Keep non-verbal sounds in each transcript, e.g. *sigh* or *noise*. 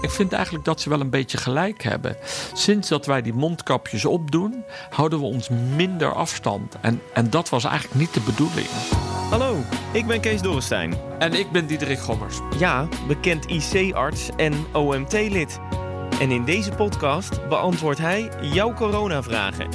Ik vind eigenlijk dat ze wel een beetje gelijk hebben. Sinds dat wij die mondkapjes opdoen, houden we ons minder afstand. En, en dat was eigenlijk niet de bedoeling. Hallo, ik ben Kees Dorrestein. En ik ben Diederik Gommers. Ja, bekend IC-arts en OMT-lid. En in deze podcast beantwoordt hij jouw coronavragen.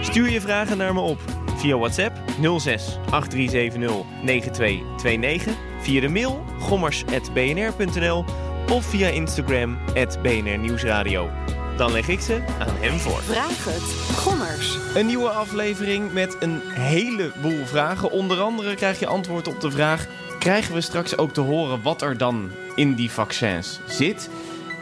Stuur je vragen naar me op via WhatsApp 06 8370 9229, via de mail gommers.bnr.nl of via Instagram BNR Nieuwsradio. Dan leg ik ze aan hem voor. Vraag het. Gommers. Een nieuwe aflevering met een heleboel vragen. Onder andere krijg je antwoord op de vraag... krijgen we straks ook te horen wat er dan in die vaccins zit...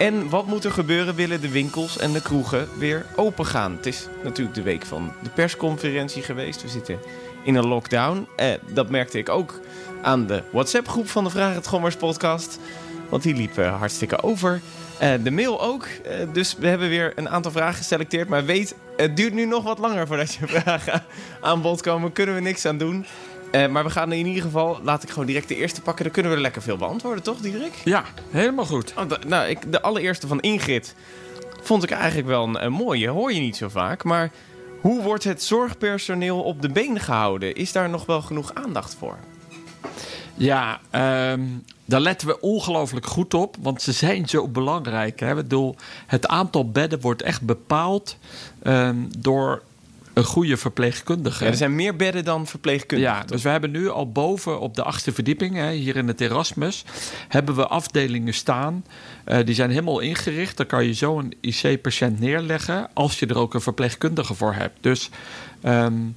En wat moet er gebeuren willen de winkels en de kroegen weer open gaan? Het is natuurlijk de week van de persconferentie geweest. We zitten in een lockdown. Eh, dat merkte ik ook aan de WhatsApp-groep van de Vraag het Gommers podcast. Want die liep hartstikke over. Uh, de mail ook. Uh, dus we hebben weer een aantal vragen geselecteerd. Maar weet, het duurt nu nog wat langer voordat je *laughs* vragen aan bod komen. Kunnen we niks aan doen. Uh, maar we gaan in ieder geval, laat ik gewoon direct de eerste pakken. Dan kunnen we er lekker veel beantwoorden, toch, Diederik? Ja, helemaal goed. Oh, nou, ik, de allereerste van Ingrid vond ik eigenlijk wel een, een, mooie. Hoor je niet zo vaak. Maar hoe wordt het zorgpersoneel op de been gehouden? Is daar nog wel genoeg aandacht voor? Ja, um, daar letten we ongelooflijk goed op, want ze zijn zo belangrijk. Hè? Ik bedoel, het aantal bedden wordt echt bepaald um, door een goede verpleegkundige. Ja, er zijn meer bedden dan verpleegkundigen. Ja, dus we hebben nu al boven op de achtste verdieping, hè, hier in het Erasmus, hebben we afdelingen staan. Uh, die zijn helemaal ingericht. Daar kan je zo een IC-patiënt neerleggen als je er ook een verpleegkundige voor hebt. Dus um,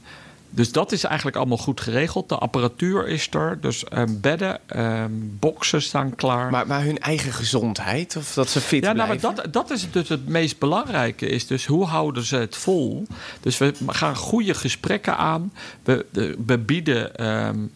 dus dat is eigenlijk allemaal goed geregeld. De apparatuur is er. Dus um, bedden, um, boksen staan klaar. Maar, maar, hun eigen gezondheid? Of dat ze fit ja, blijven? Nou, dat, dat is dus het meest belangrijke. Is dus hoe houden ze het vol? Dus we gaan goede gesprekken aan. We, we bieden... Um,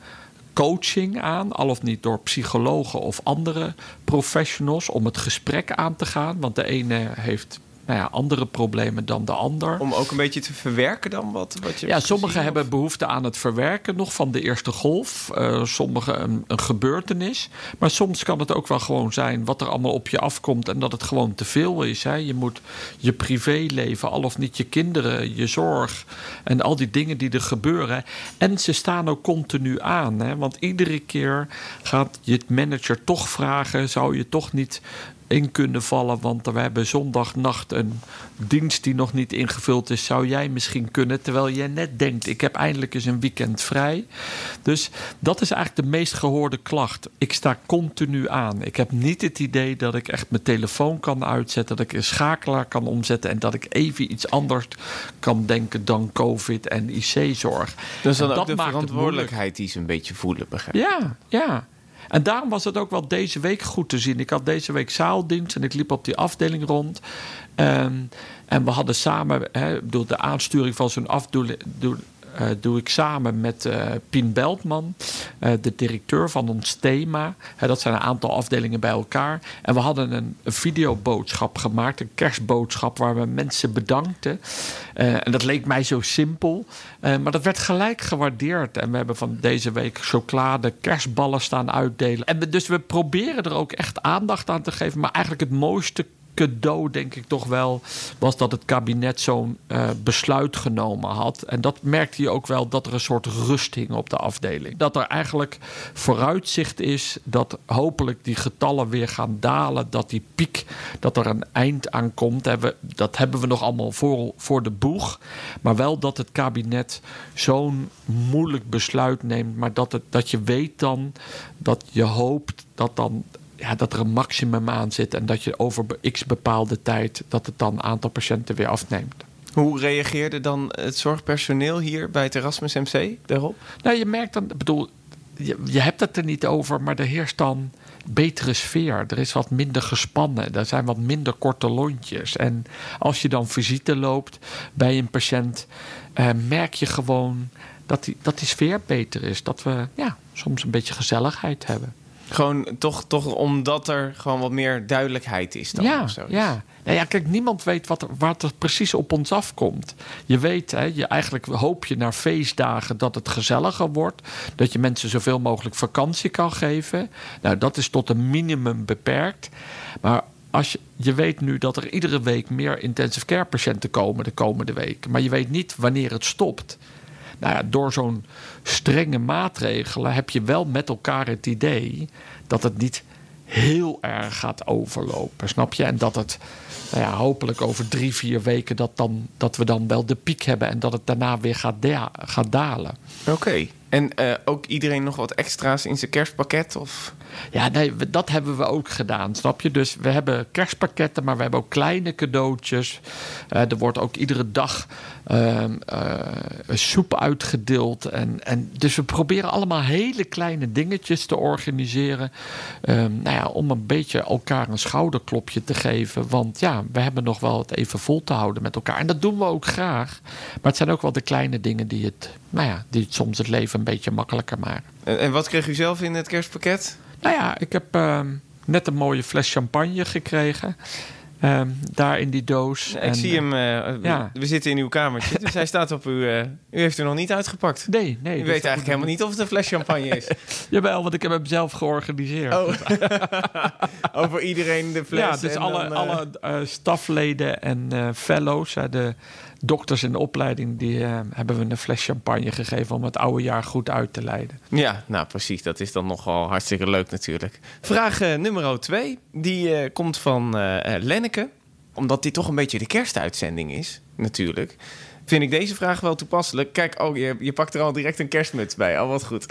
coaching aan, al of niet door psychologen of andere professionals, om het gesprek aan te gaan. Want de ene heeft nou ja, andere problemen dan de ander. Om ook een beetje te verwerken dan wat, wat je. Ja, sommigen hebben behoefte aan het verwerken nog van de eerste golf. Uh, sommigen een, een, gebeurtenis. Maar soms kan het ook wel gewoon zijn wat er allemaal op je afkomt en dat het gewoon te veel is. Hè. Je moet je privéleven, al of niet je kinderen, je zorg en al die dingen die er gebeuren. En ze staan ook continu aan. Hè. Want iedere keer gaat je manager toch vragen: zou je toch niet in kunnen vallen. Want we hebben zondagnacht een dienst die nog niet ingevuld is. Zou jij misschien kunnen? Terwijl jij net denkt: ik heb eindelijk eens een weekend vrij. Dus dat is eigenlijk de meest gehoorde klacht. Ik sta continu aan. Ik heb niet het idee dat ik echt mijn telefoon kan uitzetten. Dat ik een schakelaar kan omzetten. En dat ik even iets anders kan denken dan COVID en IC-zorg. Dus dan ook de verantwoordelijkheid die ze een beetje voelen, begrijp Ja, ja. En daarom was het ook wel deze week goed te zien. Ik had deze week zaaldienst en ik liep op die afdeling rond. Um, en we hadden samen, hè, door de aansturing van zo'n afdeling. Uh, doe ik samen met uh, Pien Beltman, uh, de directeur van ons thema. dat zijn een aantal afdelingen bij elkaar. En we hadden een, videoboodschap gemaakt, een kerstboodschap, waar we mensen bedankten. en dat leek mij zo simpel, maar dat werd gelijk gewaardeerd. En we hebben van deze week chocolade, kerstballen staan uitdelen. En dus we proberen er ook echt aandacht aan te geven. Maar eigenlijk het mooiste cadeau, denk ik toch wel, was dat het kabinet zo'n uh, besluit genomen had. En dat merkte je ook wel dat er een soort rust hing op de afdeling. Dat er eigenlijk vooruitzicht is dat hopelijk die getallen weer gaan dalen. Dat die piek, dat er een eind aan komt. Dat hebben we nog allemaal voor, voor de boeg. Maar wel dat het kabinet zo'n moeilijk besluit neemt. Maar dat, het, dat je weet dan dat je hoopt dat dan ja, dat er een maximum aan zit en dat je over x bepaalde tijd dat het dan aantal patiënten weer afneemt. Hoe reageerde dan het zorgpersoneel hier bij het Erasmus MC daarop? Nou, je merkt dan, ik bedoel, je, je hebt het er niet over, maar er heerst dan betere sfeer. Er is wat minder gespannen. Er zijn wat minder korte lontjes. En als je dan visite loopt bij een patiënt, eh, merk je gewoon dat die, dat die sfeer beter is. Dat we ja, soms een beetje gezelligheid hebben. Gewoon toch, toch omdat er gewoon wat meer duidelijkheid is dan ja, zo. Ja. Nou ja, kijk, niemand weet wat er, wat er precies op ons afkomt. Je weet, hè, je, eigenlijk hoop je naar feestdagen dat het gezelliger wordt. Dat je mensen zoveel mogelijk vakantie kan geven. Nou, dat is tot een minimum beperkt. Maar als je, je weet nu dat er iedere week meer intensive care patiënten komen de komende week. Maar je weet niet wanneer het stopt. Nou ja, door zo'n strenge maatregelen heb je wel met elkaar het idee dat het niet heel erg gaat overlopen. Snap je? En dat het nou ja, hopelijk over drie, vier weken dat, dan, dat we dan wel de piek hebben en dat het daarna weer gaat, gaat dalen. Oké. En eh, ook iedereen nog wat extra's in zijn kerstpakket? Of? Ja, nee, dat hebben we ook gedaan, snap je? Dus we hebben kerstpakketten, maar we hebben ook kleine cadeautjes. Eh, er wordt ook iedere dag eh, soep uitgedeeld. En, en, dus we proberen allemaal hele kleine dingetjes te organiseren. ehm, nou ja, om een beetje elkaar een schouderklopje te geven. Want ja, we hebben nog wel het even vol te houden met elkaar. En dat doen we ook graag. Maar het zijn ook wel de kleine dingen die het, nou ja, die soms het leven een beetje makkelijker maken. En, en wat kreeg u zelf in het kerstpakket? Nou ja, ik heb ehm, net een mooie fles champagne gekregen. Ehm, daar in die doos. ik En, zie hem. eh, ja. We zitten in uw kamertje, dus hij staat op uw. eh, u heeft er nog niet uitgepakt. Nee, nee. U weet eigenlijk helemaal niet of het een fles champagne is. *laughs* Jawel, want ik heb hem zelf georganiseerd. Oh, *laughs* over iedereen de fles. ja, dus en alle, dan, eh, alle eh, stafleden en eh, fellows, eh, de dokters in de opleiding, die eh, hebben we een fles champagne gegeven om het oude jaar goed uit te leiden. Ja, nou precies. Dat is dan nogal hartstikke leuk natuurlijk. Vraag eh, nummer twee. Die eh, komt van Lenneke. Omdat dit toch een beetje de kerstuitzending is, natuurlijk. Vind ik deze vraag wel toepasselijk. Kijk, oh, je, je pakt er al direct een kerstmuts bij. Al wat goed.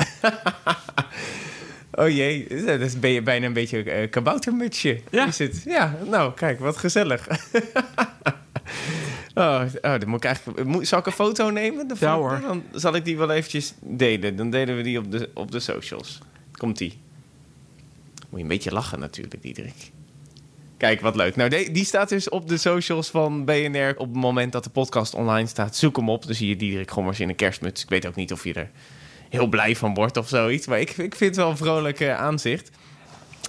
*laughs* oh jee, dat is ben je bijna een beetje eh kaboutermutsje. Ja. Is het? Ja, nou kijk, wat gezellig. *laughs* Oh, oh, dan moet ik eigenlijk, moet, zal ik een foto nemen? De Ja, hoor. Dan zal ik die wel eventjes delen. Dan delen we die op de, op de socials. Komt-ie. Moet je een beetje lachen natuurlijk, Diederik. Kijk, wat leuk. Nou, die staat dus op de socials van BNR op het moment dat de podcast online staat. Zoek hem op, dan zie je Diederik Gommers in een kerstmuts. Ik weet ook niet of je er heel blij van wordt of zoiets. Maar ik, ik vind het wel een vrolijk aanzicht.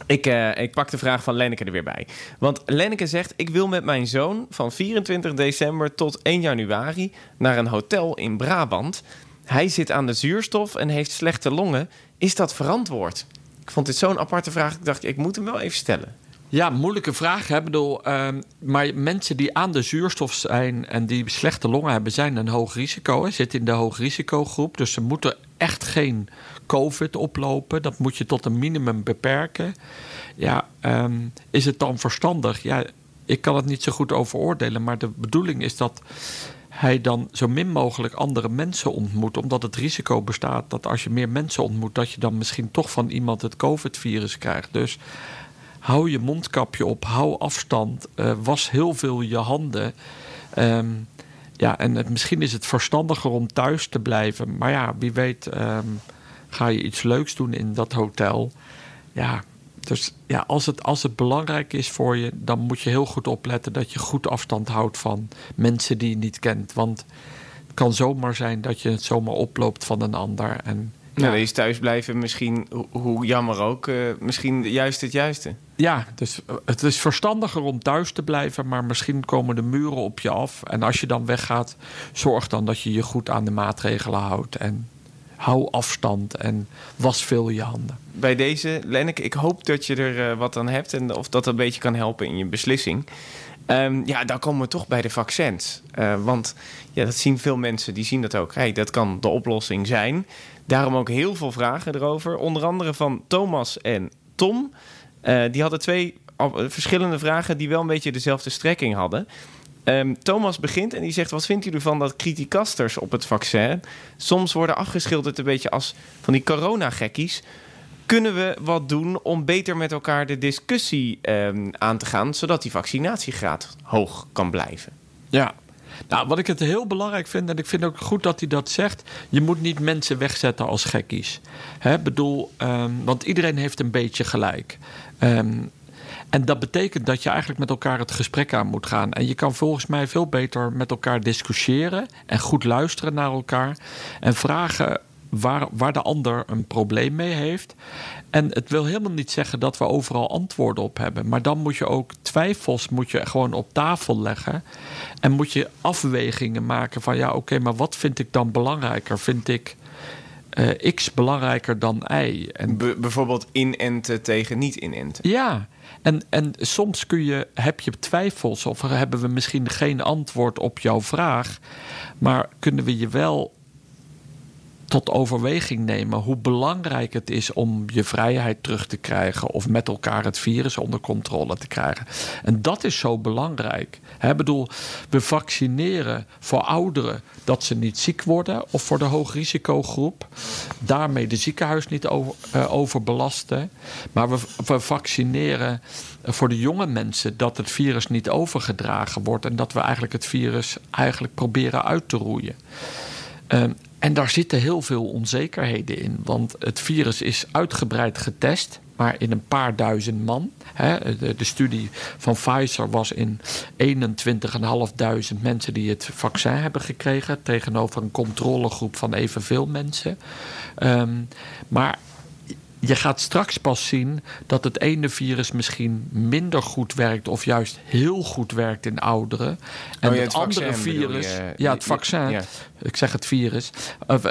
Ik, eh, ik pak de vraag van Lenneke er weer bij. Want Lenneke zegt: Ik wil met mijn zoon van 24 december tot 1 januari naar een hotel in Brabant. Hij zit aan de zuurstof en heeft slechte longen. Is dat verantwoord? Ik vond dit zo'n aparte vraag. Ik dacht, ik moet hem wel even stellen. Ja, moeilijke vraag. Hè? Bedoel, ehm, maar mensen die aan de zuurstof zijn en die slechte longen hebben, zijn een hoog risico. Hè? Zitten in de hoog risicogroep. Dus ze moeten echt geen COVID oplopen. Dat moet je tot een minimum beperken. Ja, ehm, is het dan verstandig? Ja, ik kan het niet zo goed over oordelen. Maar de bedoeling is dat hij dan zo min mogelijk andere mensen ontmoet. Omdat het risico bestaat dat als je meer mensen ontmoet, dat je dan misschien toch van iemand het COVID-virus krijgt. Dus hou je mondkapje op, hou afstand, eh, was heel veel je handen. Ehm, ja, en misschien is het verstandiger om thuis te blijven. Maar ja, wie weet ehm, ga je iets leuks doen in dat hotel. Ja, dus ja, als het, als het belangrijk is voor je, dan moet je heel goed opletten dat je goed afstand houdt van mensen die je niet kent. Want het kan zomaar zijn dat je het zomaar oploopt van een ander. En, Nou, is thuisblijven misschien, ho- hoe jammer ook, eh, misschien juist het juiste. Ja, dus eh, het is verstandiger om thuis te blijven, maar misschien komen de muren op je af. En als je dan weggaat, zorg dan dat je je goed aan de maatregelen houdt. En hou afstand en was veel je handen. Bij deze, Lenneke, ik hoop dat je er eh, wat aan hebt en of dat een beetje kan helpen in je beslissing. Ehm, ja, dan komen we toch bij de vaccins. Eh, want ja, dat zien veel mensen, die zien dat ook. Hey, dat kan de oplossing zijn. Daarom ook heel veel vragen erover. Onder andere van Thomas en Tom. Eh, die hadden twee eh, verschillende vragen die wel een beetje dezelfde strekking hadden. Ehm, Thomas begint en die zegt: Wat vindt u ervan dat criticasters op het vaccin soms worden afgeschilderd een beetje als van die coronagekkies? Kunnen we wat doen om beter met elkaar de discussie ehm, aan te gaan, zodat die vaccinatiegraad hoog kan blijven? Ja. Nou, wat ik het heel belangrijk vind, en ik vind ook goed dat hij dat zegt, je moet niet mensen wegzetten als gekkies. Hè, bedoel, ehm, want iedereen heeft een beetje gelijk. Ehm, en dat betekent dat je eigenlijk met elkaar het gesprek aan moet gaan. En je kan volgens mij veel beter met elkaar discussiëren en goed luisteren naar elkaar en vragen waar, waar de ander een probleem mee heeft. En het wil helemaal niet zeggen dat we overal antwoorden op hebben. Maar dan moet je ook twijfels moet je gewoon op tafel leggen. En moet je afwegingen maken van ja, oké, maar wat vind ik dan belangrijker? Vind ik eh, X belangrijker dan Y? En bijvoorbeeld inenten tegen niet inenten. Ja, en, en soms kun je, heb je twijfels of hebben we misschien geen antwoord op jouw vraag. Maar kunnen we je wel tot overweging nemen hoe belangrijk het is om je vrijheid terug te krijgen of met elkaar het virus onder controle te krijgen. En dat is zo belangrijk. Ik bedoel, we vaccineren voor ouderen dat ze niet ziek worden of voor de hoogrisicogroep. Daarmee de ziekenhuis niet over, uh, overbelasten. Maar we, vaccineren voor de jonge mensen dat het virus niet overgedragen wordt en dat we eigenlijk het virus eigenlijk proberen uit te roeien. Uh, en daar zitten heel veel onzekerheden in. Want het virus is uitgebreid getest, maar in een paar duizend man. De, studie van Pfizer was in 21.500 mensen die het vaccin hebben gekregen. Tegenover een controlegroep van evenveel mensen. Um, maar je gaat straks pas zien dat het ene virus misschien minder goed werkt of juist heel goed werkt in ouderen. En oh, het, andere virus, ja, het vaccin, ja. ik zeg het virus,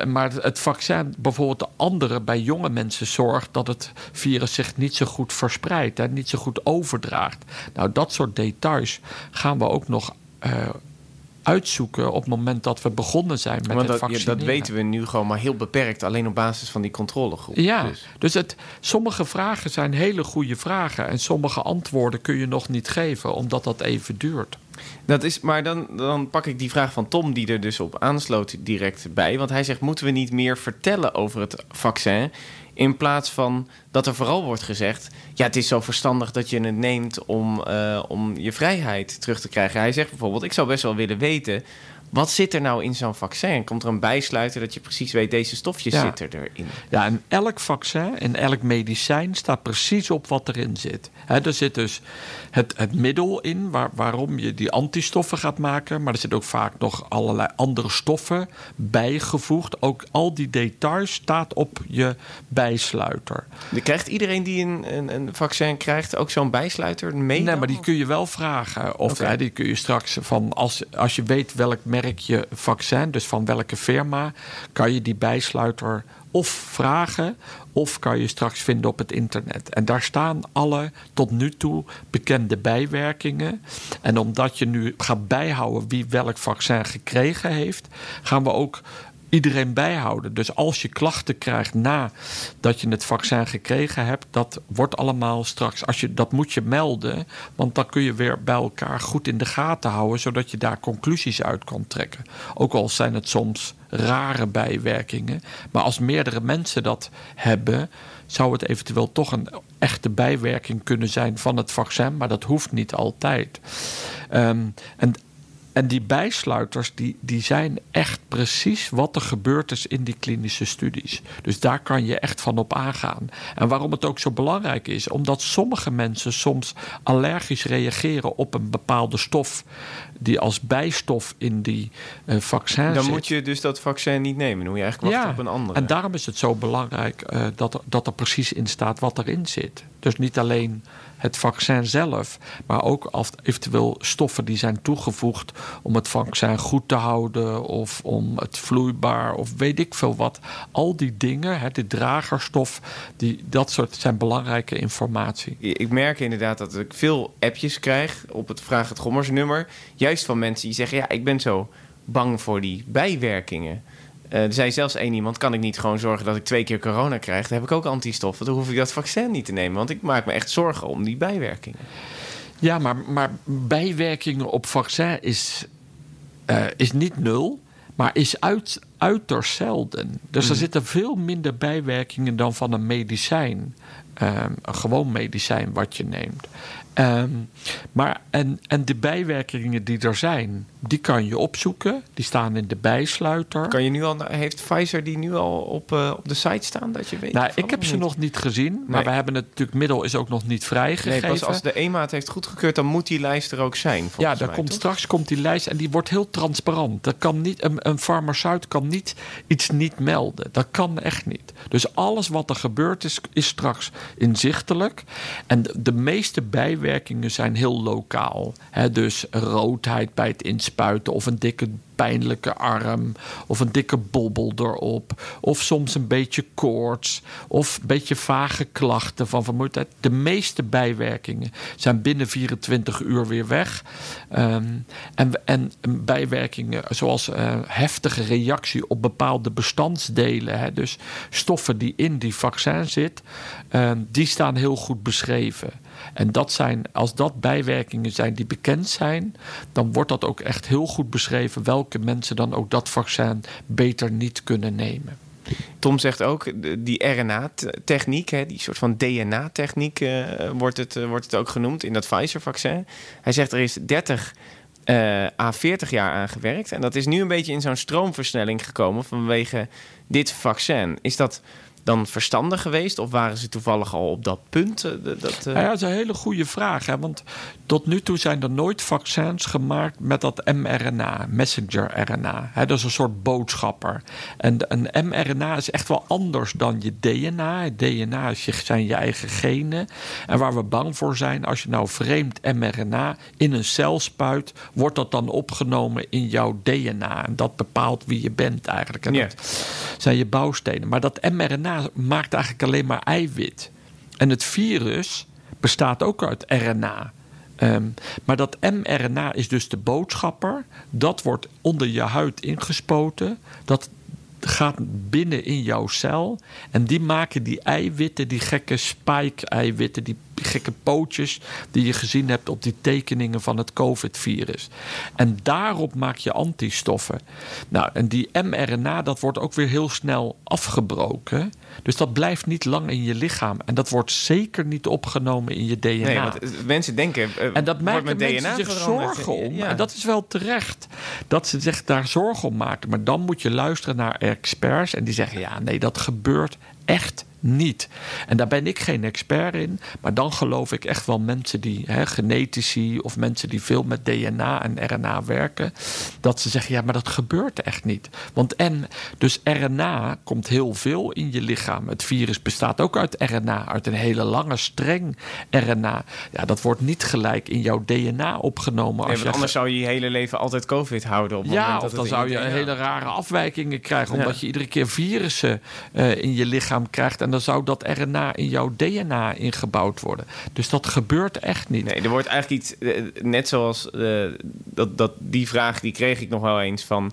maar het vaccin bijvoorbeeld de andere bij jonge mensen zorgt dat het virus zich niet zo goed verspreidt en niet zo goed overdraagt. Nou, dat soort details gaan we ook nog uh, uitzoeken op het moment dat we begonnen zijn met Want het dat, dat weten we nu gewoon maar heel beperkt, alleen op basis van die controlegroep. Ja, dus, dus het, sommige vragen zijn hele goede vragen en sommige antwoorden kun je nog niet geven, omdat dat even duurt. Dat is, maar dan, dan pak ik die vraag van Tom, die er dus op aansloot, direct bij. Want hij zegt: moeten we niet meer vertellen over het vaccin? In plaats van dat er vooral wordt gezegd: ja, het is zo verstandig dat je het neemt om, uh, om je vrijheid terug te krijgen. Hij zegt bijvoorbeeld: ik zou best wel willen weten. Wat zit er nou in zo'n vaccin? Komt er een bijsluiter dat je precies weet, deze stofjes ja. zitten erin? Ja, en elk vaccin en elk medicijn staat precies op wat erin zit. He, er zit dus het, het middel in waar, waarom je die antistoffen gaat maken. Maar er zitten ook vaak nog allerlei andere stoffen bijgevoegd. Ook al die details staat op je bijsluiter. Krijgt iedereen die een, een, een vaccin krijgt ook zo'n bijsluiter mee? Nee, maar die kun je wel vragen. Of okay. die kun je straks van als, als je weet welk je vaccin, dus van welke firma, kan je die bijsluiter of vragen of kan je straks vinden op het internet. En daar staan alle tot nu toe bekende bijwerkingen. En omdat je nu gaat bijhouden wie welk vaccin gekregen heeft, gaan we ook iedereen bijhouden. Dus als je klachten krijgt nadat je het vaccin gekregen hebt, dat wordt allemaal straks. Als je, dat moet je melden, want dan kun je weer bij elkaar goed in de gaten houden, zodat je daar conclusies uit kan trekken. Ook al zijn het soms rare bijwerkingen. Maar als meerdere mensen dat hebben, zou het eventueel toch een echte bijwerking kunnen zijn van het vaccin, maar dat hoeft niet altijd. Um, en en die bijsluiters die, die zijn echt precies wat er gebeurd is in die klinische studies. Dus daar kan je echt van op aangaan. En waarom het ook zo belangrijk is, omdat sommige mensen soms allergisch reageren op een bepaalde stof die als bijstof in die uh, vaccin Dan zit. moet je dus dat vaccin niet nemen. Dan moet je eigenlijk wachten ja, op een andere. En daarom is het zo belangrijk uh, dat, er, dat er precies in staat wat erin zit. Dus niet alleen het vaccin zelf, maar ook eventueel stoffen die zijn toegevoegd om het vaccin goed te houden of om het vloeibaar of weet ik veel wat. Al die dingen, hè, de dragerstof, die, dat soort zijn belangrijke informatie. Ik merk inderdaad dat ik veel appjes krijg op het Vraag het Gommers nummer. Juist van mensen die zeggen, ja, ik ben zo bang voor die bijwerkingen. Uh, er zei zelfs één iemand: kan ik niet gewoon zorgen dat ik twee keer corona krijg? Dan heb ik ook antistoffen. Dan hoef ik dat vaccin niet te nemen. Want ik maak me echt zorgen om die bijwerkingen. Ja, maar, maar bijwerkingen op vaccin is, uh, is niet nul, maar is uit, uiterst zelden. Dus mm. er zitten veel minder bijwerkingen dan van een medicijn. ehm, een gewoon medicijn wat je neemt. Ehm, maar en, en de bijwerkingen die er zijn, die kan je opzoeken. Die staan in de bijsluiter. Kan je nu al, heeft Pfizer die nu al op, uh, op de site staan dat je weet? Nou, ik heb ze nog niet gezien, maar we hebben het natuurlijk middel is ook nog niet vrijgegeven. Nee, pas als de EMA het heeft goedgekeurd, dan moet die lijst er ook zijn. Ja, daar komt, straks komt die lijst en die wordt heel transparant. Dat kan niet, een, een farmaceut kan niet iets niet melden. Dat kan echt niet. Dus alles wat er gebeurt is, is straks inzichtelijk. En de, de meeste bijwerkingen zijn heel lokaal. Dus roodheid bij het inspuiten of een dikke pijnlijke arm of een dikke bobbel erop of soms een beetje koorts of een beetje vage klachten van vermoeidheid. De meeste bijwerkingen zijn binnen 24 uur weer weg. Ehm, en, en bijwerkingen zoals uh, heftige reactie op bepaalde bestandsdelen, hè, dus stoffen die in die vaccin zitten, um, die staan heel goed beschreven. En dat zijn, als dat bijwerkingen zijn die bekend zijn, dan wordt dat ook echt heel goed beschreven welke mensen dan ook dat vaccin beter niet kunnen nemen. Tom zegt ook, die RNA-techniek, die soort van DNA-techniek uh, wordt, het, uh, wordt het ook genoemd in dat Pfizer-vaccin. Hij zegt er is 30 uh, à 40 jaar aan gewerkt. En dat is nu een beetje in zo'n stroomversnelling gekomen vanwege dit vaccin. Is dat dan verstandig geweest? Of waren ze toevallig al op dat punt? Uh, dat, uh... Ja, dat is een hele goede vraag. Hè? Want tot nu toe zijn er nooit vaccins gemaakt met dat mRNA, messenger-RNA. Dat is een soort boodschapper. En een mRNA is echt wel anders dan je DNA. Het DNA is je, zijn je eigen genen. En waar we bang voor zijn, als je nou vreemd mRNA in een cel spuit, wordt dat dan opgenomen in jouw DNA. En dat bepaalt wie je bent eigenlijk. En dat zijn je bouwstenen. Maar dat mRNA maakt eigenlijk alleen maar eiwit. En het virus bestaat ook uit RNA. Ehm, maar dat mRNA is dus de boodschapper. Dat wordt onder je huid ingespoten. Dat gaat binnen in jouw cel. En die maken die eiwitten, die gekke spike-eiwitten, die gekke pootjes die je gezien hebt op die tekeningen van het COVID-virus. En daarop maak je antistoffen. Nou, en die mRNA, dat wordt ook weer heel snel afgebroken. Dus dat blijft niet lang in je lichaam. En dat wordt zeker niet opgenomen in je DNA. Nee, want eh, mensen denken. Uh, en dat maken mensen DNA zich zorgen om. Ja. En dat is wel terecht. Dat ze zich daar zorgen om maken. Maar dan moet je luisteren naar experts. En die zeggen: ja, nee, dat gebeurt echt niet. En daar ben ik geen expert in, maar dan geloof ik echt wel mensen die, hè, genetici of mensen die veel met DNA en RNA werken, dat ze zeggen: ja, maar dat gebeurt echt niet. Want en, dus RNA komt heel veel in je lichaam. Het virus bestaat ook uit RNA, uit een hele lange streng RNA. Ja, dat wordt niet gelijk in jouw DNA opgenomen. Als nee, anders zou je je hele leven altijd COVID houden. Op ja, moment of dan zou je hele rare afwijkingen krijgen, omdat je iedere keer virussen uh, in je lichaam krijgt en dan zou dat RNA in jouw DNA ingebouwd worden. Dus dat gebeurt echt niet. Nee, er wordt eigenlijk iets, eh, net zoals uh, dat, dat, die vraag, die kreeg ik nog wel eens van.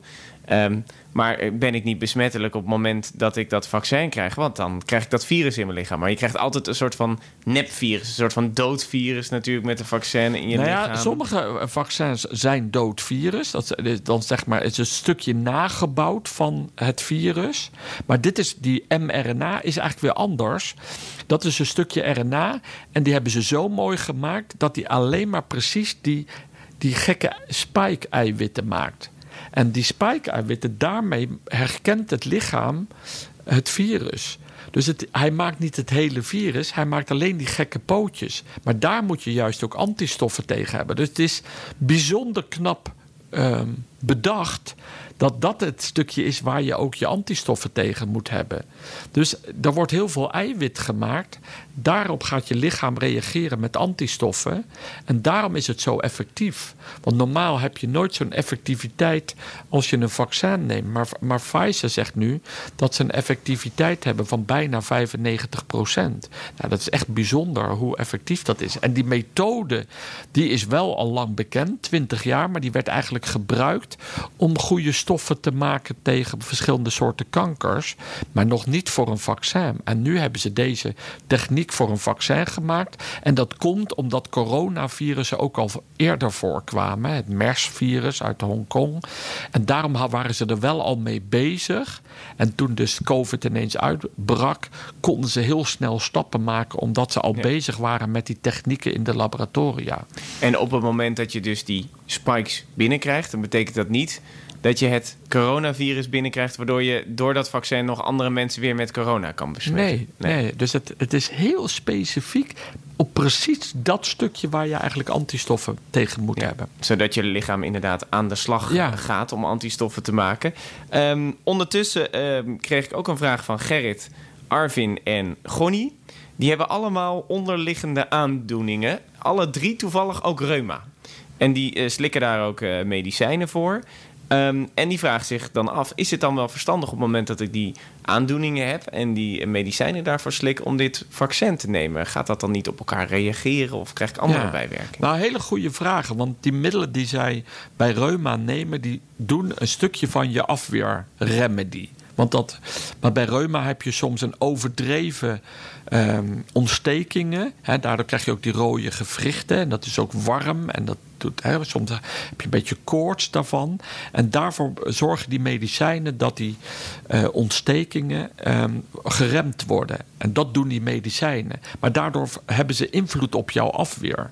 Um, maar ben ik niet besmettelijk op het moment dat ik dat vaccin krijg? Want dan krijg ik dat virus in mijn lichaam. Maar je krijgt altijd een soort van nepvirus. Een soort van doodvirus natuurlijk met een vaccin in je nou lichaam. Ja, sommige vaccins zijn doodvirus. Dat, dan zeg maar, het is een stukje nagebouwd van het virus. Maar dit is, die mRNA is eigenlijk weer anders. Dat is een stukje RNA. En die hebben ze zo mooi gemaakt... dat die alleen maar precies die, die gekke spike-eiwitten maakt. En die spike-eiwitten, daarmee herkent het lichaam het virus. Dus het, hij maakt niet het hele virus, hij maakt alleen die gekke pootjes. Maar daar moet je juist ook antistoffen tegen hebben. Dus het is bijzonder knap um, bedacht dat dat het stukje is waar je ook je antistoffen tegen moet hebben. Dus er wordt heel veel eiwit gemaakt. Daarop gaat je lichaam reageren met antistoffen. En daarom is het zo effectief. Want normaal heb je nooit zo'n effectiviteit als je een vaccin neemt. Maar, maar Pfizer zegt nu dat ze een effectiviteit hebben van bijna 95 procent. Nou, dat is echt bijzonder hoe effectief dat is. En die methode die is wel al lang bekend, 20 jaar, maar die werd eigenlijk gebruikt gemaakt om goede stoffen te maken tegen verschillende soorten kankers, maar nog niet voor een vaccin. En nu hebben ze deze techniek voor een vaccin gemaakt. En dat komt omdat coronavirussen ook al eerder voorkwamen. Het MERS-virus uit Hongkong. En daarom waren ze er wel al mee bezig. En toen dus COVID ineens uitbrak, konden ze heel snel stappen maken, omdat ze al bezig waren met die technieken in de laboratoria. En op het moment dat je dus die spikes binnenkrijgt, dan betekent dat niet dat je het coronavirus binnenkrijgt, waardoor je door dat vaccin nog andere mensen weer met corona kan besmetten. Nee, nee. dus het, het is heel specifiek op precies dat stukje waar je eigenlijk antistoffen tegen moet hebben. Zodat je lichaam inderdaad aan de slag gaat om antistoffen te maken. Ehm, ondertussen um, kreeg ik ook een vraag van Gerrit, Arvin en Gonnie. Die hebben allemaal onderliggende aandoeningen. Alle drie toevallig ook reuma. En die uh, slikken daar ook uh, medicijnen voor. Um, en die vraagt zich dan af: is het dan wel verstandig op het moment dat ik die aandoeningen heb en die medicijnen daarvoor slik om dit vaccin te nemen? Gaat dat dan niet op elkaar reageren of krijg ik andere ja. bijwerkingen? Nou, hele goede vragen. Want die middelen die zij bij reuma nemen, die doen een stukje van je afweerremedie. Want dat, maar bij reuma heb je soms een overdreven um, ontstekingen. Hè, daardoor krijg je ook die rode gewrichten. En dat is ook warm. En dat doet, soms heb je een beetje koorts daarvan. En daarvoor zorgen die medicijnen dat die uh, ontstekingen um, geremd worden. En dat doen die medicijnen. Maar daardoor hebben ze invloed op jouw afweer.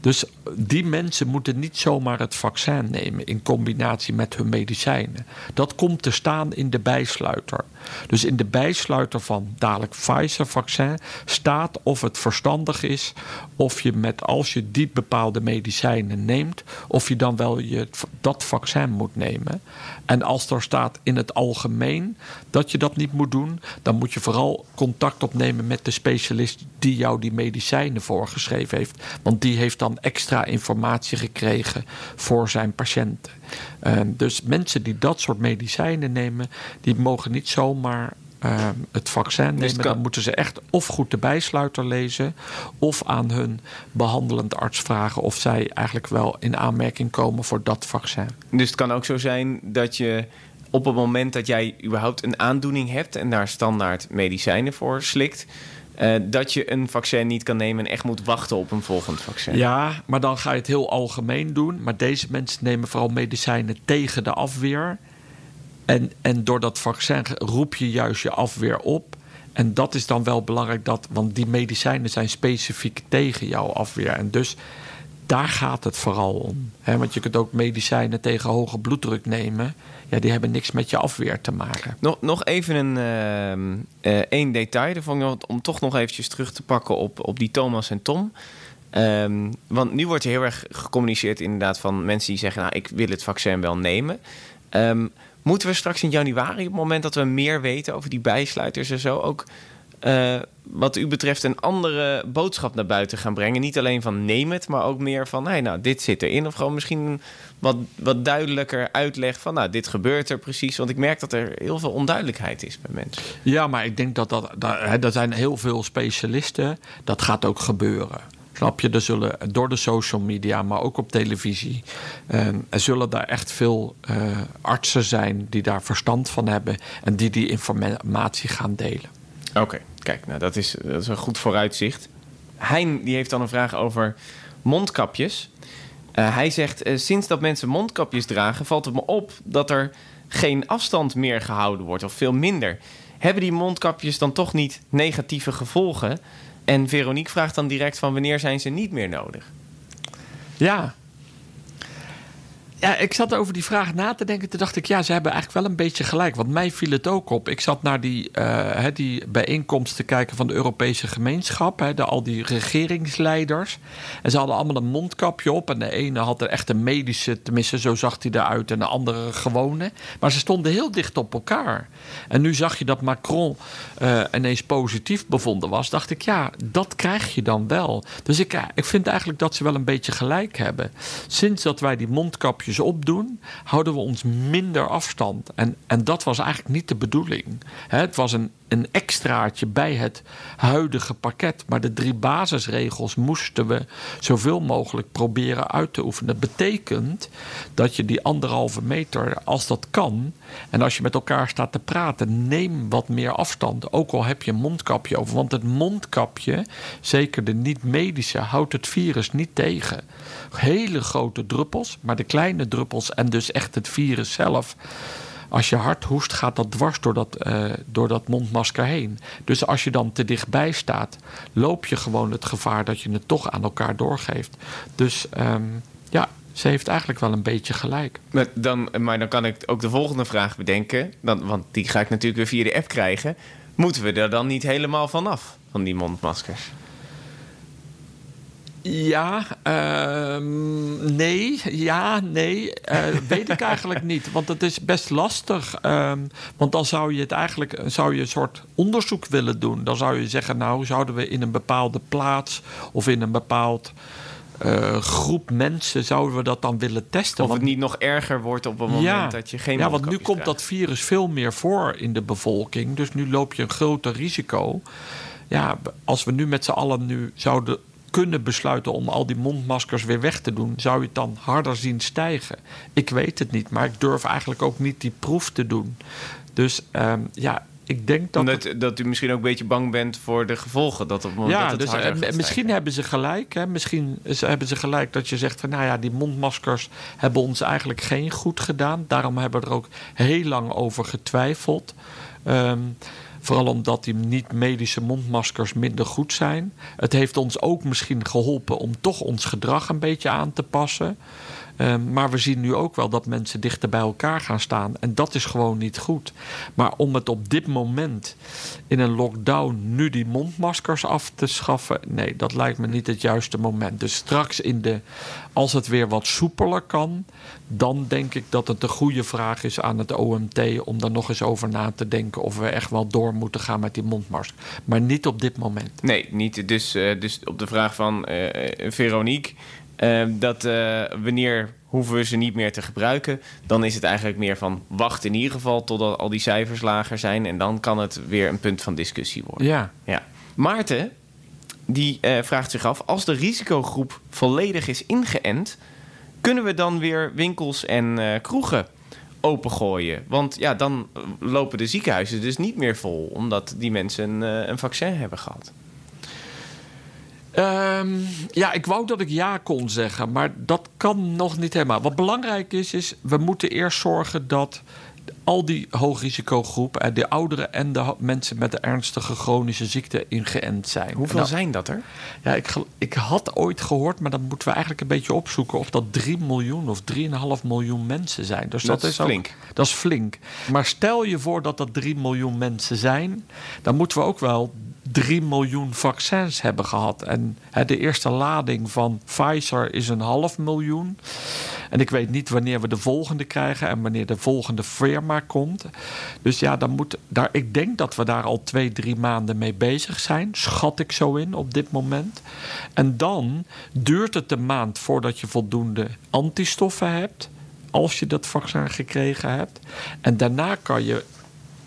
Dus die mensen moeten niet zomaar het vaccin nemen in combinatie met hun medicijnen. Dat komt te staan in de bijsluiter. Dus in de bijsluiter van dadelijk Pfizer-vaccin staat of het verstandig is of je met als je die bepaalde medicijnen neemt, of je dan wel je, dat vaccin moet nemen. En als er staat in het algemeen dat je dat niet moet doen, dan moet je vooral contact opnemen met de specialist die jou die medicijnen voorgeschreven heeft. Want die heeft dan extra informatie gekregen voor zijn patiënten. Dus mensen die dat soort medicijnen nemen, die mogen niet zomaar uh, het vaccin dus nemen, dan moeten ze echt of goed de bijsluiter lezen, of aan hun behandelend arts vragen of zij eigenlijk wel in aanmerking komen voor dat vaccin. Dus het kan ook zo zijn dat je op het moment dat jij überhaupt een aandoening hebt en daar standaard medicijnen voor slikt. Uh, dat je een vaccin niet kan nemen en echt moet wachten op een volgend vaccin. Ja, maar dan ga je het heel algemeen doen. Maar deze mensen nemen vooral medicijnen tegen de afweer. En, en door dat vaccin roep je juist je afweer op. En dat is dan wel belangrijk, dat, want die medicijnen zijn specifiek tegen jouw afweer. En dus daar gaat het vooral om. want je kunt ook medicijnen tegen hoge bloeddruk nemen. Ja, die hebben niks met je afweer te maken. Nog, nog even een uh, één detail. Om toch nog eventjes terug te pakken op, op die Thomas en Tom. Um, want nu wordt er heel erg gecommuniceerd inderdaad van mensen die zeggen... nou, ik wil het vaccin wel nemen. Um, Moeten we straks in januari, op het moment dat we meer weten over die bijsluiters en zo, ook uh, wat u betreft een andere boodschap naar buiten gaan brengen? Niet alleen van neem het, maar ook meer van hey, nou, dit zit erin. Of gewoon misschien wat, wat duidelijker uitleg van nou, dit gebeurt er precies. Want ik merk dat er heel veel onduidelijkheid is bij mensen. Ja, maar ik denk dat dat, dat er zijn heel veel specialisten. Dat gaat ook gebeuren. Snap je? Er zullen door de social media, maar ook op televisie, uh, er zullen daar echt veel uh, artsen zijn die daar verstand van hebben en die die informatie gaan delen. Oké, kijk, nou dat is, dat is een goed vooruitzicht. Hein die heeft dan een vraag over mondkapjes. Uh, hij zegt: Sinds dat mensen mondkapjes dragen, valt het me op dat er geen afstand meer gehouden wordt, of veel minder. Hebben die mondkapjes dan toch niet negatieve gevolgen? En Veronique vraagt dan direct van wanneer zijn ze niet meer nodig? Ja. Ja, ik zat over die vraag na te denken. Toen dacht ik, ja, ze hebben eigenlijk wel een beetje gelijk. Want mij viel het ook op. Ik zat naar die, uh, die bijeenkomst te kijken van de Europese gemeenschap. De, al die regeringsleiders. En ze hadden allemaal een mondkapje op. En de ene had er echt een medische, tenminste zo zag hij eruit. En de andere gewone. Maar ze stonden heel dicht op elkaar. En nu zag je dat Macron uh, ineens positief bevonden was. Dacht ik, ja, dat krijg je dan wel. Dus ik, ik vind eigenlijk dat ze wel een beetje gelijk hebben. Sinds dat wij die opdoen, houden we ons minder afstand. En, en dat was eigenlijk niet de bedoeling. het was een een extraatje bij het huidige pakket. Maar de drie basisregels moesten we zoveel mogelijk proberen uit te oefenen. Dat betekent dat je die anderhalve meter, als dat kan, en als je met elkaar staat te praten, neem wat meer afstand. Ook al heb je een mondkapje over. Want het mondkapje, zeker de niet-medische, houdt het virus niet tegen. Hele grote druppels, maar de kleine druppels en dus echt het virus zelf als je hard hoest, gaat dat dwars door dat, uh, door dat mondmasker heen. Dus als je dan te dichtbij staat, loop je gewoon het gevaar dat je het toch aan elkaar doorgeeft. Dus um, ja, ze heeft eigenlijk wel een beetje gelijk. Maar dan, maar dan kan ik ook de volgende vraag bedenken. Dan, want die ga ik natuurlijk weer via de app krijgen. Moeten we er dan niet helemaal vanaf, van die mondmaskers? Ja, uh, nee, ja, nee. Uh, weet ik eigenlijk niet. Want het is best lastig. Um, want dan zou je het eigenlijk zou je een soort onderzoek willen doen. Dan zou je zeggen, nou, zouden we in een bepaalde plaats of in een bepaald uh, groep mensen zouden we dat dan willen testen. Of het niet nog erger wordt op het moment ja, dat je geen Ja, want nu komt dat virus veel meer voor in de bevolking. Dus nu loop je een groter risico. Ja, als we nu met z'n allen nu zouden kunnen besluiten om al die mondmaskers weer weg te doen, zou je het dan harder zien stijgen? Ik weet het niet, maar ik durf eigenlijk ook niet die proef te doen. Dus um, ja, ik denk dat. Omdat dat u misschien ook een beetje bang bent voor de gevolgen. Dat op het ja, dat het dus, uh, misschien hebben ze gelijk. Hè? Misschien hebben ze gelijk dat je zegt van nou ja, die mondmaskers hebben ons eigenlijk geen goed gedaan. Daarom hebben we er ook heel lang over getwijfeld. Um, Vooral omdat die niet-medische mondmaskers minder goed zijn. Het heeft ons ook misschien geholpen om toch ons gedrag een beetje aan te passen. Um, maar we zien nu ook wel dat mensen dichter bij elkaar gaan staan. En dat is gewoon niet goed. Maar om het op dit moment in een lockdown nu die mondmaskers af te schaffen. Nee, dat lijkt me niet het juiste moment. Dus straks in de. Als het weer wat soepeler kan. Dan denk ik dat het een goede vraag is aan het OMT. om daar nog eens over na te denken. of we echt wel door moeten gaan met die mondmasker. Maar niet op dit moment. Nee, niet. Dus, uh, dus op de vraag van uh, Veronique. Uh, dat uh, wanneer hoeven we ze niet meer te gebruiken, dan is het eigenlijk meer van wacht in ieder geval totdat al die cijfers lager zijn en dan kan het weer een punt van discussie worden. Ja. ja. Maarten, die vraagt zich af, als de risicogroep volledig is ingeënt, kunnen we dan weer winkels en kroegen opengooien? Want ja, dan lopen de ziekenhuizen dus niet meer vol, omdat die mensen een, een vaccin hebben gehad. Um, ja, ik wou dat ik ja kon zeggen, maar dat kan nog niet helemaal. Wat belangrijk is, is we moeten eerst zorgen dat al die hoogrisicogroep, eh, de ouderen en de mensen met de ernstige chronische ziekte ingeënt zijn. Hoeveel nou, zijn dat er? Ja, ik, ik had ooit gehoord, maar dan moeten we eigenlijk een beetje opzoeken of dat 3 miljoen of 3,5 miljoen mensen zijn. Dus dat, dat is flink. Dat is flink. Maar stel je voor dat dat 3 miljoen mensen zijn, dan moeten we ook wel 3 miljoen vaccins hebben gehad. En hè, de eerste lading van Pfizer is een half miljoen. En ik weet niet wanneer we de volgende krijgen en wanneer de volgende firma komt. Dus ja, dan moet daar, ik denk dat we daar al twee, drie maanden mee bezig zijn. Schat ik zo in op dit moment. En dan duurt het een maand voordat je voldoende antistoffen hebt. Als je dat vaccin gekregen hebt. En daarna kan je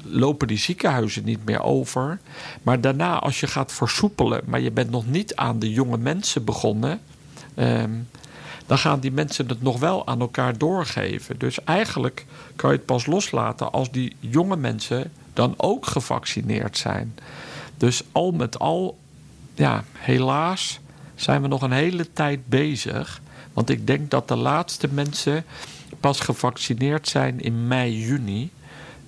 lopen die ziekenhuizen niet meer over. Maar daarna, als je gaat versoepelen, maar je bent nog niet aan de jonge mensen begonnen. Um, dan gaan die mensen het nog wel aan elkaar doorgeven. Dus eigenlijk kan je het pas loslaten als die jonge mensen dan ook gevaccineerd zijn. Dus al met al, ja, helaas zijn we nog een hele tijd bezig. Want ik denk dat de laatste mensen pas gevaccineerd zijn in mei, juni.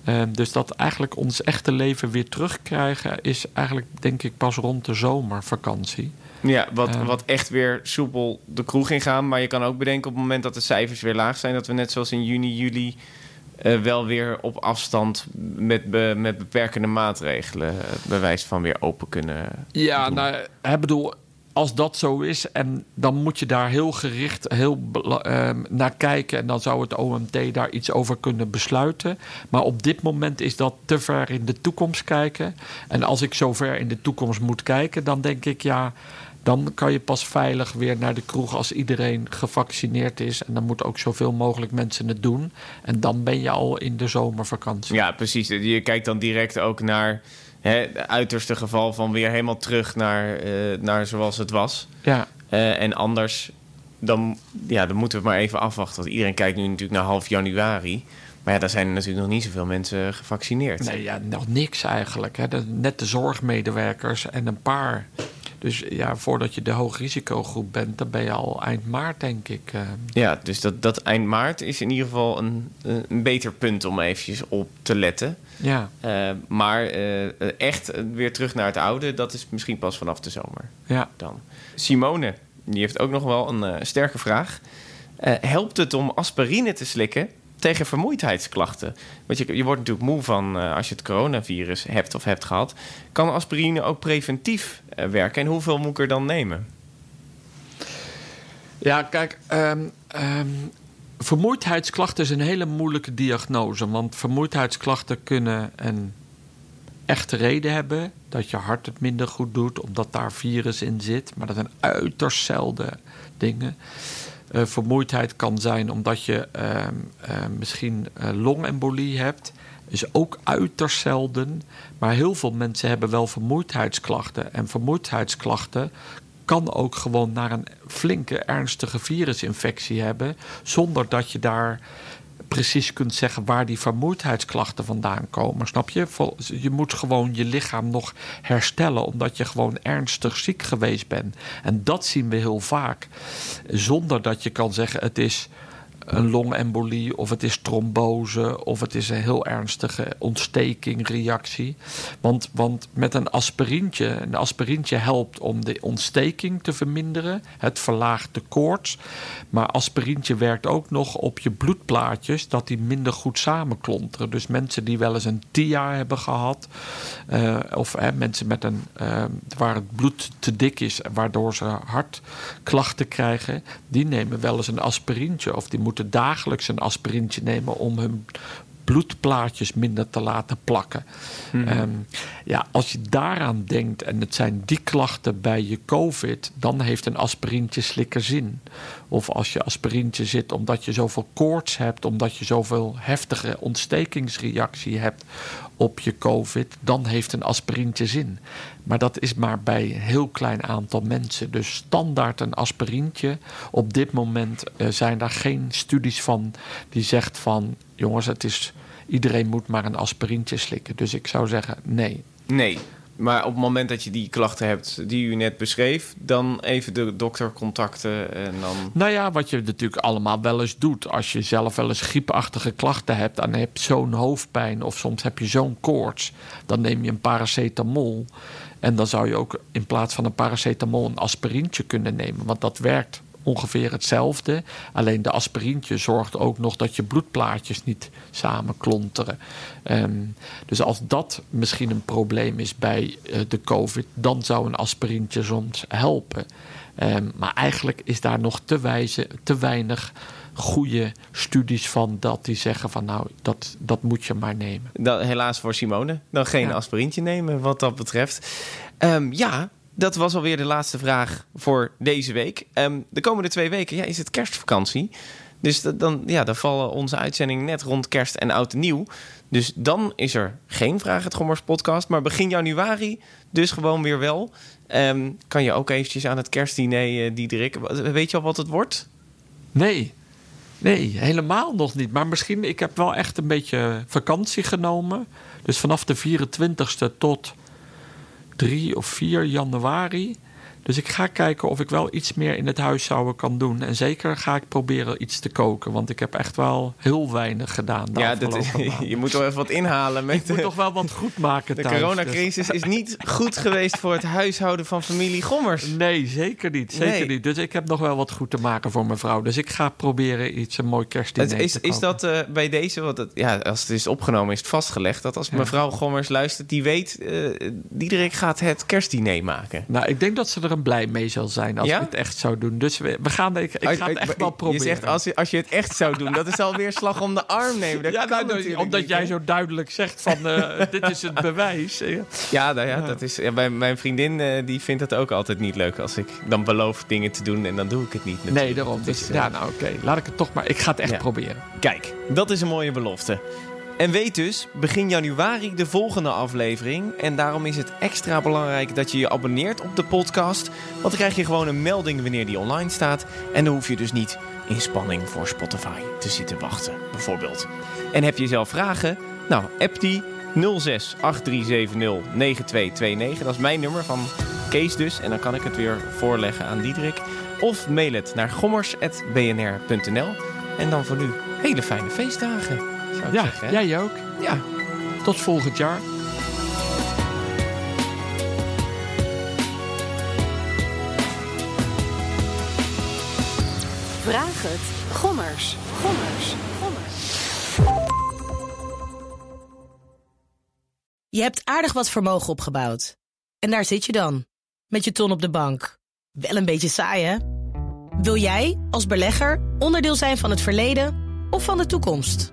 Ehm, dus dat eigenlijk ons echte leven weer terugkrijgen is eigenlijk denk ik pas rond de zomervakantie. Ja, wat, uh, wat echt weer soepel de kroeg in gaan. Maar je kan ook bedenken op het moment dat de cijfers weer laag zijn... dat we net zoals in juni, juli uh, wel weer op afstand met, be, met beperkende maatregelen... bewijs van weer open kunnen Ja, doen. nou, ik bedoel, als dat zo is, en dan moet je daar heel gericht heel, uh, naar kijken. En dan zou het OMT daar iets over kunnen besluiten. Maar op dit moment is dat te ver in de toekomst kijken. En als ik zo ver in de toekomst moet kijken, dan denk ik ja. Dan kan je pas veilig weer naar de kroeg als iedereen gevaccineerd is. En dan moeten ook zoveel mogelijk mensen het doen. En dan ben je al in de zomervakantie. Ja, precies. Je kijkt dan direct ook naar hè, het uiterste geval van weer helemaal terug naar, eh, naar zoals het was. Ja, Eh, en anders, dan, ja, dan moeten we maar even afwachten. Want iedereen kijkt nu natuurlijk naar half januari. Maar ja, daar zijn er natuurlijk nog niet zoveel mensen gevaccineerd. nee, ja, nog niks eigenlijk. Hè. Net de zorgmedewerkers en een paar. Dus ja, voordat je de hoogrisicogroep bent, dan ben je al eind maart, denk ik. eh. Ja, dus dat, dat eind maart is in ieder geval een, een beter punt om eventjes op te letten. ja, Eh, maar eh, echt weer terug naar het oude, dat is misschien pas vanaf de zomer ja. dan. Simone, die heeft ook nog wel een eh, sterke vraag. Eh, helpt het om aspirine te slikken tegen vermoeidheidsklachten? Want je, je wordt natuurlijk moe van eh, als je het coronavirus hebt of hebt gehad. Kan aspirine ook preventief eh, werken? En hoeveel moet ik er dan nemen? Ja, kijk, ehm, ehm, vermoeidheidsklachten is een hele moeilijke diagnose. Want vermoeidheidsklachten kunnen een echte reden hebben. Dat je hart het minder goed doet, omdat daar virus in zit. Maar dat zijn uiterst zelden dingen. Eh, vermoeidheid kan zijn omdat je ehm, eh, misschien eh, longembolie hebt. Is ook uiterst zelden. Maar heel veel mensen hebben wel vermoeidheidsklachten. En vermoeidheidsklachten kan ook gewoon naar een flinke, ernstige virusinfectie hebben. Zonder dat je daar precies kunt zeggen waar die vermoeidheidsklachten vandaan komen. Snap je? Je moet gewoon je lichaam nog herstellen, omdat je gewoon ernstig ziek geweest bent. En dat zien we heel vaak. Zonder dat je kan zeggen: het is een longembolie, of het is trombose, of het is een heel ernstige ontsteking, reactie. Want, want met een aspirintje, een aspirintje helpt om de ontsteking te verminderen. Het verlaagt de koorts. Maar aspirintje werkt ook nog op je bloedplaatjes, dat die minder goed samenklonteren. Dus mensen die wel eens een TIA hebben gehad, eh, of mensen met een, eh, waar het bloed te dik is, waardoor ze hartklachten krijgen, die nemen wel eens een aspirintje. Of die moeten dagelijks een aspirintje nemen om hun bloedplaatjes minder te laten plakken. Ehm, ja, als je daaraan denkt en het zijn die klachten bij je COVID, dan heeft een aspirintje slikker zin. Of als je aspirintje zit omdat je zoveel koorts hebt, omdat je zoveel heftige ontstekingsreactie hebt op je COVID, dan heeft een aspirintje zin. Maar dat is maar bij een heel klein aantal mensen. Dus standaard een aspirintje. Op dit moment eh, zijn daar geen studies van die zegt van jongens, het is, iedereen moet maar een aspirintje slikken. Dus ik zou zeggen nee. Nee, maar op het moment dat je die klachten hebt die u net beschreef, dan even de dokter contacten en dan. Nou ja, wat je natuurlijk allemaal wel eens doet. Als je zelf wel eens griepachtige klachten hebt en je hebt zo'n hoofdpijn of soms heb je zo'n koorts, dan neem je een paracetamol. En dan zou je ook in plaats van een paracetamol een aspirintje kunnen nemen, want dat werkt ongeveer hetzelfde. Alleen de aspirintje zorgt ook nog dat je bloedplaatjes niet samenklonteren. Ehm, dus als dat misschien een probleem is bij eh, de COVID, dan zou een aspirintje soms helpen. Ehm, maar eigenlijk is daar nog te, wijze, te weinig goede studies van dat die zeggen van nou, dat, dat moet je maar nemen. Dan, helaas voor Simone, dan geen Ja. aspirintje nemen wat dat betreft. Ehm, ja, dat was alweer de laatste vraag voor deze week. Ehm, de komende twee weken ja, is het kerstvakantie. Dus dan, ja, dan vallen onze uitzendingen net rond kerst en oud nieuw. Dus dan is er geen Vraag het Gommers podcast. Maar begin januari dus gewoon weer wel. Ehm, kan je ook eventjes aan het kerstdiner, eh, Diederik. Weet je al wat het wordt? Nee, nee, helemaal nog niet. Maar misschien, ik heb wel echt een beetje vakantie genomen. Dus vanaf de 24ste tot 3 of 4 januari. Dus ik ga kijken of ik wel iets meer in het huishouden kan doen. En zeker ga ik proberen iets te koken. Want ik heb echt wel heel weinig gedaan. Ja, dat, *laughs* maanden. je moet toch even wat inhalen met *laughs* Ik moet toch wel wat goed maken de thuis. dus- coronacrisis. is niet goed geweest voor het huishouden van familie Gommers. Nee, zeker niet. Zeker Nee. niet. Dus ik heb nog wel wat goed te maken voor mijn vrouw. Dus ik ga proberen iets, een mooi kerstdiner is, te is koken. dat eh, bij deze, want het, ja, als het is opgenomen, is het vastgelegd dat als mevrouw Gommers luistert, die weet, eh Diederik gaat het kerstdiner maken. Nou, ik denk dat ze er blij mee zal zijn als Ja? ik het echt zou doen. Dus we, we gaan, ik, ik ga het echt wel proberen. Je zegt als je, als je het echt zou doen, dat is alweer slag om de arm nemen. Dat ja, nou, nou, omdat niet, jij zo duidelijk zegt van eh, *laughs* dit is het bewijs. Ja. Ja, nou ja, dat is. Ja, mijn, mijn vriendin eh, die vindt het ook altijd niet leuk als ik dan beloof dingen te doen en dan doe ik het niet. natuurlijk. Nee, daarom. Dus, eh, ja, nou oké. Laat ik het toch maar. Ik ga het echt Ja. proberen. Kijk, dat is een mooie belofte. En weet dus, begin januari de volgende aflevering. En daarom is het extra belangrijk dat je je abonneert op de podcast. Want dan krijg je gewoon een melding wanneer die online staat. En dan hoef je dus niet in spanning voor Spotify te zitten wachten, bijvoorbeeld. En heb je zelf vragen? Nou, app die 06 8370 9229. Dat is mijn nummer van Kees dus. En dan kan ik het weer voorleggen aan Diederik. Of mail het naar gommers.bnr.nl. En dan voor nu hele fijne feestdagen. Zou ik Ja, zeggen, hè? jij ook. ja. Tot volgend jaar. Vraag het. Gommers. Gommers. Gommers. Je hebt aardig wat vermogen opgebouwd. En daar zit je dan, met je ton op de bank. Wel een beetje saai, hè? Wil jij, als belegger, onderdeel zijn van het verleden of van de toekomst?